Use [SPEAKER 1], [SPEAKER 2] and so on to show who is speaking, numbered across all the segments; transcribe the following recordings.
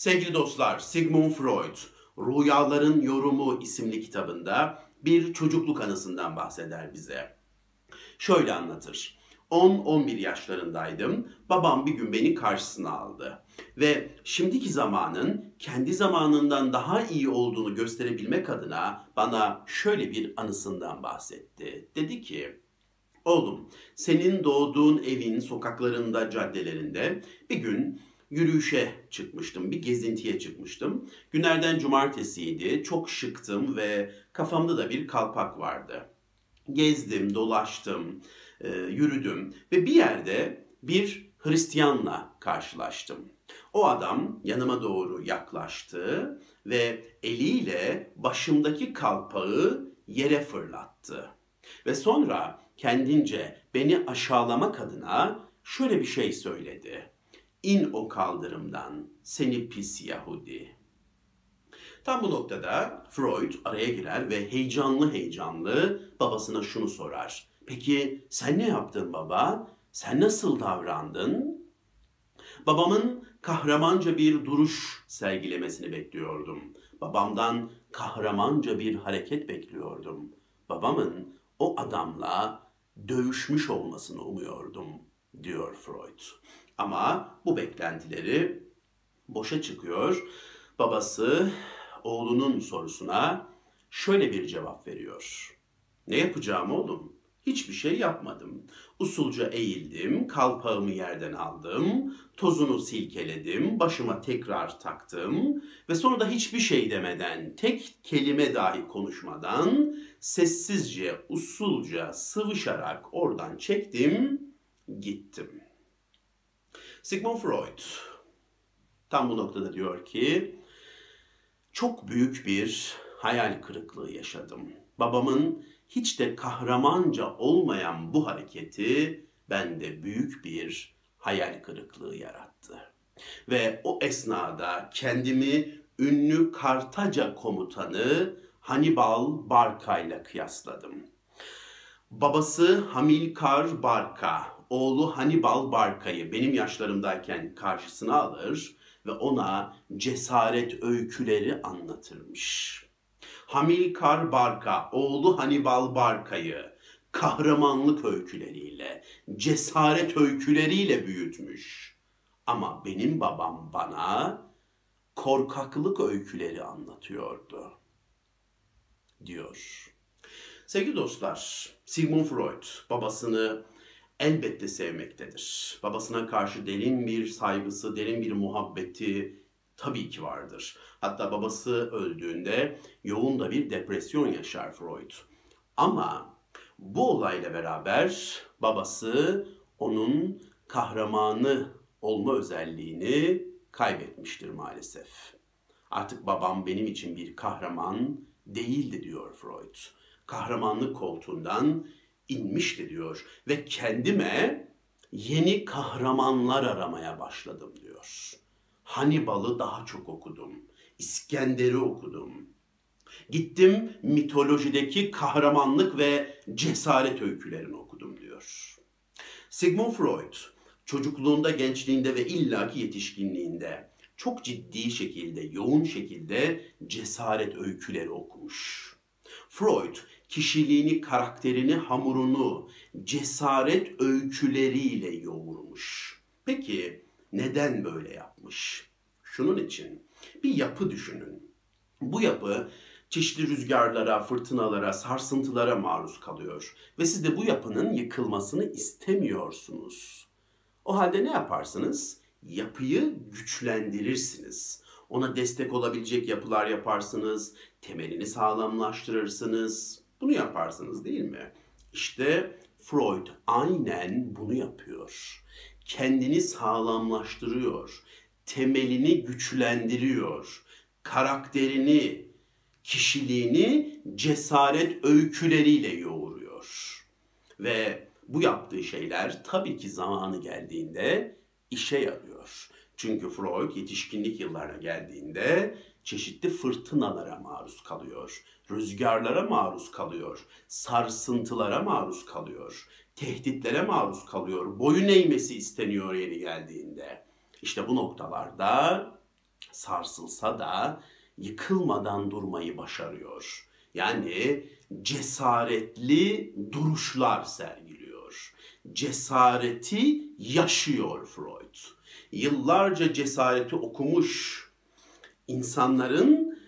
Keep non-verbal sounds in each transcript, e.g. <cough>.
[SPEAKER 1] Sevgili dostlar, Sigmund Freud, Rüyaların Yorumu isimli kitabında bir çocukluk anısından bahseder bize. Şöyle anlatır. 10-11 yaşlarındaydım. Babam bir gün beni karşısına aldı. Ve şimdiki zamanın kendi zamanından daha iyi olduğunu gösterebilmek adına bana şöyle bir anısından bahsetti. Dedi ki, Oğlum, senin doğduğun evin sokaklarında, caddelerinde bir gün yürüyüşe çıkmıştım, bir gezintiye çıkmıştım. Günlerden cumartesiydi, çok şıktım ve kafamda da bir kalpak vardı. Gezdim, dolaştım, e, yürüdüm ve bir yerde bir Hristiyanla karşılaştım. O adam yanıma doğru yaklaştı ve eliyle başımdaki kalpağı yere fırlattı. Ve sonra kendince beni aşağılamak adına şöyle bir şey söyledi. İn o kaldırımdan seni pis Yahudi. Tam bu noktada Freud araya girer ve heyecanlı heyecanlı babasına şunu sorar. Peki sen ne yaptın baba? Sen nasıl davrandın? Babamın kahramanca bir duruş sergilemesini bekliyordum. Babamdan kahramanca bir hareket bekliyordum. Babamın o adamla dövüşmüş olmasını umuyordum, diyor Freud. Ama bu beklentileri boşa çıkıyor. Babası oğlunun sorusuna şöyle bir cevap veriyor. Ne yapacağım oğlum? Hiçbir şey yapmadım. Usulca eğildim, kalpağımı yerden aldım, tozunu silkeledim, başıma tekrar taktım ve sonra da hiçbir şey demeden, tek kelime dahi konuşmadan sessizce, usulca sıvışarak oradan çektim, gittim. Sigmund Freud tam bu noktada diyor ki çok büyük bir hayal kırıklığı yaşadım. Babamın hiç de kahramanca olmayan bu hareketi bende büyük bir hayal kırıklığı yarattı. Ve o esnada kendimi ünlü Kartaca komutanı Hannibal Barca ile kıyasladım. Babası Hamilkar Barca, oğlu Hannibal Barca'yı benim yaşlarımdayken karşısına alır ve ona cesaret öyküleri anlatırmış. Hamilkar Barca, oğlu Hannibal Barca'yı kahramanlık öyküleriyle, cesaret öyküleriyle büyütmüş. Ama benim babam bana korkaklık öyküleri anlatıyordu. Diyor. Sevgili dostlar, Sigmund Freud babasını elbette sevmektedir. Babasına karşı derin bir saygısı, derin bir muhabbeti tabii ki vardır. Hatta babası öldüğünde yoğun da bir depresyon yaşar Freud. Ama bu olayla beraber babası onun kahramanı olma özelliğini kaybetmiştir maalesef. Artık babam benim için bir kahraman değildi diyor Freud. Kahramanlık koltuğundan inmişti diyor ve kendime yeni kahramanlar aramaya başladım diyor. Hannibal'ı daha çok okudum. İskender'i okudum. Gittim mitolojideki kahramanlık ve cesaret öykülerini okudum diyor. Sigmund Freud çocukluğunda, gençliğinde ve illaki yetişkinliğinde çok ciddi şekilde, yoğun şekilde cesaret öyküleri okumuş. Freud kişiliğini, karakterini, hamurunu cesaret öyküleriyle yoğurmuş. Peki neden böyle yapmış? Şunun için bir yapı düşünün. Bu yapı çeşitli rüzgarlara, fırtınalara, sarsıntılara maruz kalıyor ve siz de bu yapının yıkılmasını istemiyorsunuz. O halde ne yaparsınız? Yapıyı güçlendirirsiniz. Ona destek olabilecek yapılar yaparsınız, temelini sağlamlaştırırsınız. Bunu yaparsınız değil mi? İşte Freud aynen bunu yapıyor. Kendini sağlamlaştırıyor, temelini güçlendiriyor, karakterini, kişiliğini cesaret öyküleriyle yoğuruyor. Ve bu yaptığı şeyler tabii ki zamanı geldiğinde işe yarıyor. Çünkü Freud yetişkinlik yıllarına geldiğinde çeşitli fırtınalara maruz kalıyor, rüzgarlara maruz kalıyor, sarsıntılara maruz kalıyor, tehditlere maruz kalıyor, boyun eğmesi isteniyor yeni geldiğinde. İşte bu noktalarda sarsılsa da yıkılmadan durmayı başarıyor. Yani cesaretli duruşlar sergiliyor. Cesareti yaşıyor Freud. Yıllarca cesareti okumuş insanların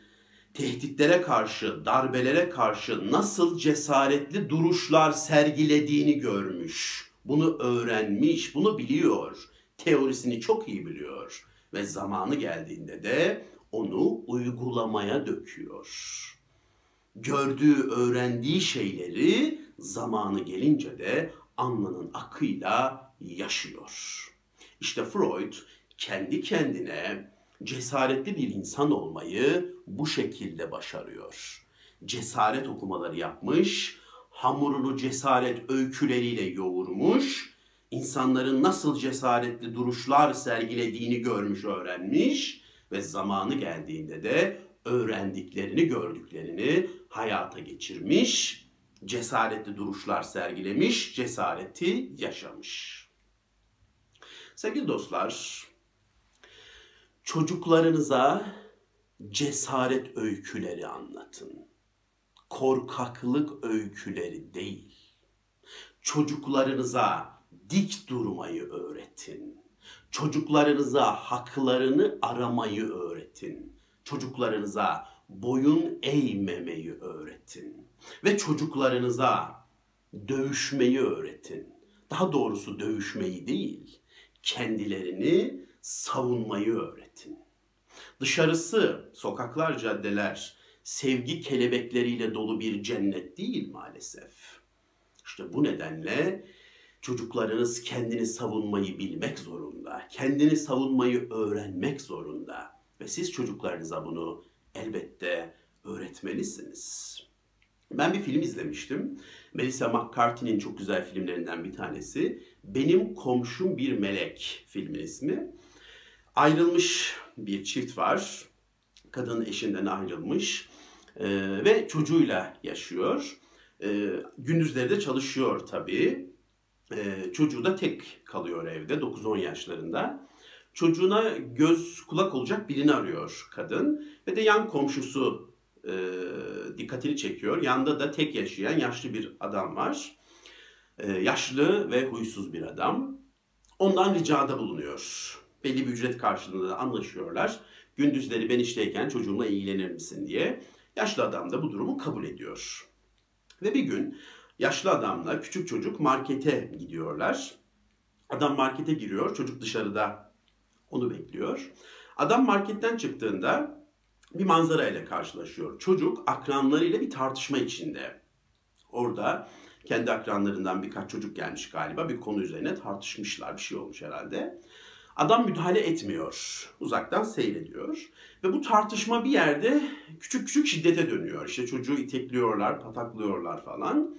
[SPEAKER 1] tehditlere karşı, darbelere karşı nasıl cesaretli duruşlar sergilediğini görmüş. Bunu öğrenmiş, bunu biliyor. Teorisini çok iyi biliyor ve zamanı geldiğinde de onu uygulamaya döküyor. Gördüğü, öğrendiği şeyleri zamanı gelince de alnının akıyla yaşıyor. İşte Freud kendi kendine cesaretli bir insan olmayı bu şekilde başarıyor. Cesaret okumaları yapmış, hamurunu cesaret öyküleriyle yoğurmuş, insanların nasıl cesaretli duruşlar sergilediğini görmüş, öğrenmiş ve zamanı geldiğinde de öğrendiklerini, gördüklerini hayata geçirmiş, cesaretli duruşlar sergilemiş, cesareti yaşamış. Sevgili dostlar, çocuklarınıza cesaret öyküleri anlatın. Korkaklık öyküleri değil. Çocuklarınıza dik durmayı öğretin. Çocuklarınıza haklarını aramayı öğretin. Çocuklarınıza boyun eğmemeyi öğretin. Ve çocuklarınıza dövüşmeyi öğretin. Daha doğrusu dövüşmeyi değil, kendilerini savunmayı öğretin. Dışarısı, sokaklar, caddeler sevgi kelebekleriyle dolu bir cennet değil maalesef. İşte bu nedenle çocuklarınız kendini savunmayı bilmek zorunda. Kendini savunmayı öğrenmek zorunda. Ve siz çocuklarınıza bunu elbette öğretmelisiniz. Ben bir film izlemiştim. Melissa McCarthy'nin çok güzel filmlerinden bir tanesi. Benim Komşum Bir Melek filmin ismi. Ayrılmış bir çift var. Kadın eşinden ayrılmış e, ve çocuğuyla yaşıyor. E, gündüzleri de çalışıyor tabii. E, çocuğu da tek kalıyor evde 9-10 yaşlarında. Çocuğuna göz kulak olacak birini arıyor kadın ve de yan komşusu e, dikkatini çekiyor. Yanında da tek yaşayan yaşlı bir adam var. E, yaşlı ve huysuz bir adam. Ondan ricada bulunuyor. Belli bir ücret karşılığında da anlaşıyorlar. Gündüzleri ben işteyken çocuğumla ilgilenir misin diye. Yaşlı adam da bu durumu kabul ediyor. Ve bir gün yaşlı adamla küçük çocuk markete gidiyorlar. Adam markete giriyor, çocuk dışarıda onu bekliyor. Adam marketten çıktığında bir manzara ile karşılaşıyor. Çocuk akranlarıyla bir tartışma içinde. Orada kendi akranlarından birkaç çocuk gelmiş galiba bir konu üzerine tartışmışlar. Bir şey olmuş herhalde. Adam müdahale etmiyor. Uzaktan seyrediyor. Ve bu tartışma bir yerde küçük küçük şiddete dönüyor. İşte çocuğu itekliyorlar, pataklıyorlar falan.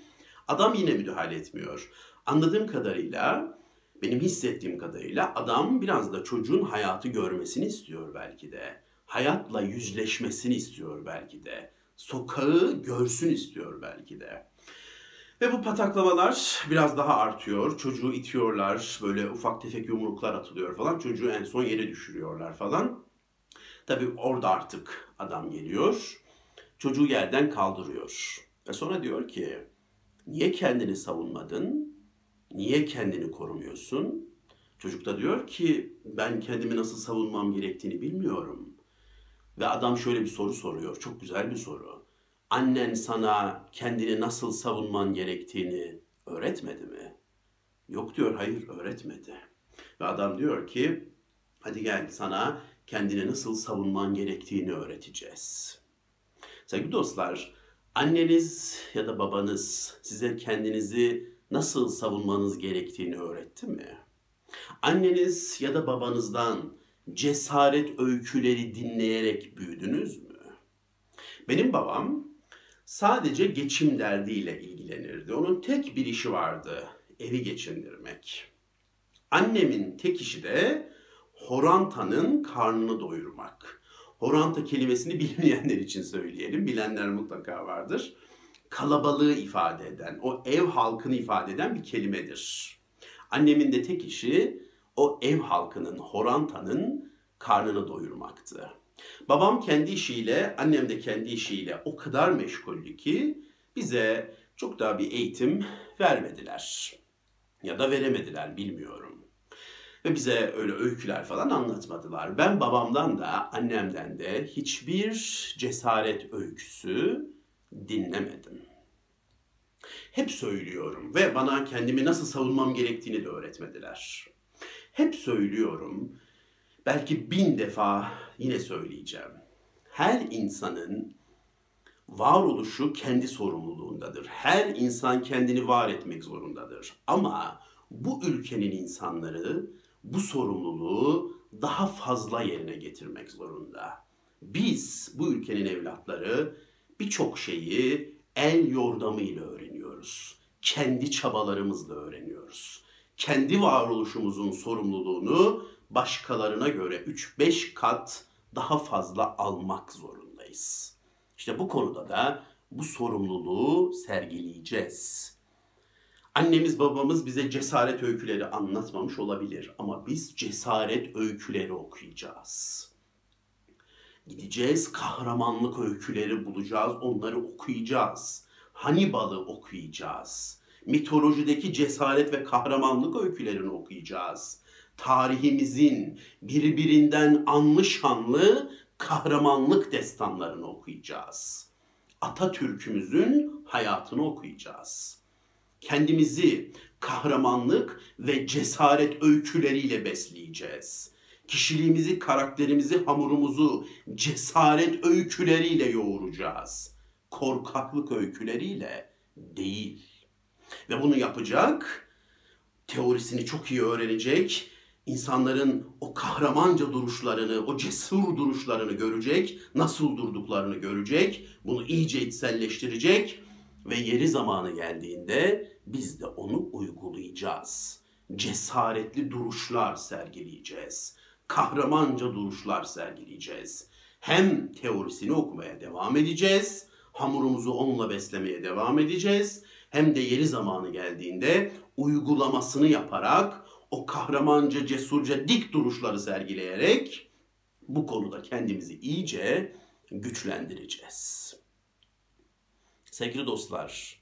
[SPEAKER 1] Adam yine müdahale etmiyor. Anladığım kadarıyla, benim hissettiğim kadarıyla adam biraz da çocuğun hayatı görmesini istiyor belki de. Hayatla yüzleşmesini istiyor belki de. Sokağı görsün istiyor belki de. Ve bu pataklamalar biraz daha artıyor. Çocuğu itiyorlar, böyle ufak tefek yumruklar atılıyor falan. Çocuğu en son yere düşürüyorlar falan. Tabii orada artık adam geliyor. Çocuğu yerden kaldırıyor. Ve sonra diyor ki, niye kendini savunmadın? Niye kendini korumuyorsun? Çocuk da diyor ki, ben kendimi nasıl savunmam gerektiğini bilmiyorum. Ve adam şöyle bir soru soruyor, çok güzel bir soru annen sana kendini nasıl savunman gerektiğini öğretmedi mi? Yok diyor, hayır öğretmedi. Ve adam diyor ki, hadi gel sana kendini nasıl savunman gerektiğini öğreteceğiz. Sevgili dostlar, anneniz ya da babanız size kendinizi nasıl savunmanız gerektiğini öğretti mi? Anneniz ya da babanızdan cesaret öyküleri dinleyerek büyüdünüz mü? Benim babam sadece geçim derdiyle ilgilenirdi. Onun tek bir işi vardı, evi geçindirmek. Annemin tek işi de horantanın karnını doyurmak. Horanta kelimesini <laughs> bilmeyenler için söyleyelim. Bilenler mutlaka vardır. Kalabalığı ifade eden, o ev halkını ifade eden bir kelimedir. Annemin de tek işi o ev halkının, horantanın karnını doyurmaktı. Babam kendi işiyle, annem de kendi işiyle o kadar meşguldü ki bize çok daha bir eğitim vermediler. Ya da veremediler bilmiyorum. Ve bize öyle öyküler falan anlatmadılar. Ben babamdan da annemden de hiçbir cesaret öyküsü dinlemedim. Hep söylüyorum ve bana kendimi nasıl savunmam gerektiğini de öğretmediler. Hep söylüyorum, belki bin defa yine söyleyeceğim. Her insanın varoluşu kendi sorumluluğundadır. Her insan kendini var etmek zorundadır. Ama bu ülkenin insanları bu sorumluluğu daha fazla yerine getirmek zorunda. Biz bu ülkenin evlatları birçok şeyi el yordamıyla öğreniyoruz. Kendi çabalarımızla öğreniyoruz. Kendi varoluşumuzun sorumluluğunu başkalarına göre 3-5 kat daha fazla almak zorundayız. İşte bu konuda da bu sorumluluğu sergileyeceğiz. Annemiz babamız bize cesaret öyküleri anlatmamış olabilir ama biz cesaret öyküleri okuyacağız. Gideceğiz kahramanlık öyküleri bulacağız, onları okuyacağız. Hannibal'ı okuyacağız. Mitolojideki cesaret ve kahramanlık öykülerini okuyacağız. Tarihimizin birbirinden anlı şanlı kahramanlık destanlarını okuyacağız. Atatürk'ümüzün hayatını okuyacağız. Kendimizi kahramanlık ve cesaret öyküleriyle besleyeceğiz. Kişiliğimizi, karakterimizi, hamurumuzu cesaret öyküleriyle yoğuracağız. Korkaklık öyküleriyle değil. Ve bunu yapacak, teorisini çok iyi öğrenecek, insanların o kahramanca duruşlarını, o cesur duruşlarını görecek, nasıl durduklarını görecek, bunu iyice içselleştirecek ve yeri zamanı geldiğinde biz de onu uygulayacağız. Cesaretli duruşlar sergileyeceğiz. Kahramanca duruşlar sergileyeceğiz. Hem teorisini okumaya devam edeceğiz, hamurumuzu onunla beslemeye devam edeceğiz. Hem de yeri zamanı geldiğinde uygulamasını yaparak o kahramanca, cesurca dik duruşları sergileyerek bu konuda kendimizi iyice güçlendireceğiz. Sevgili dostlar,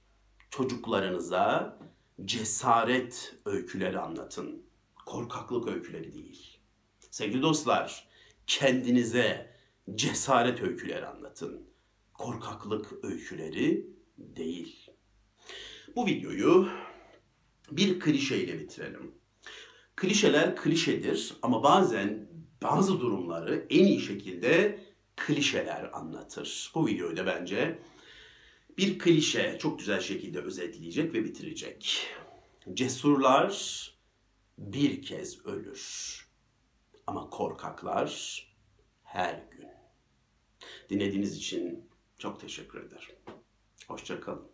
[SPEAKER 1] çocuklarınıza cesaret öyküleri anlatın. Korkaklık öyküleri değil. Sevgili dostlar, kendinize cesaret öyküleri anlatın. Korkaklık öyküleri değil. Bu videoyu bir klişeyle bitirelim. Klişeler klişedir ama bazen bazı durumları en iyi şekilde klişeler anlatır. Bu videoyu da bence bir klişe çok güzel şekilde özetleyecek ve bitirecek. Cesurlar bir kez ölür. Ama korkaklar her gün. Dinlediğiniz için çok teşekkür ederim. Hoşçakalın.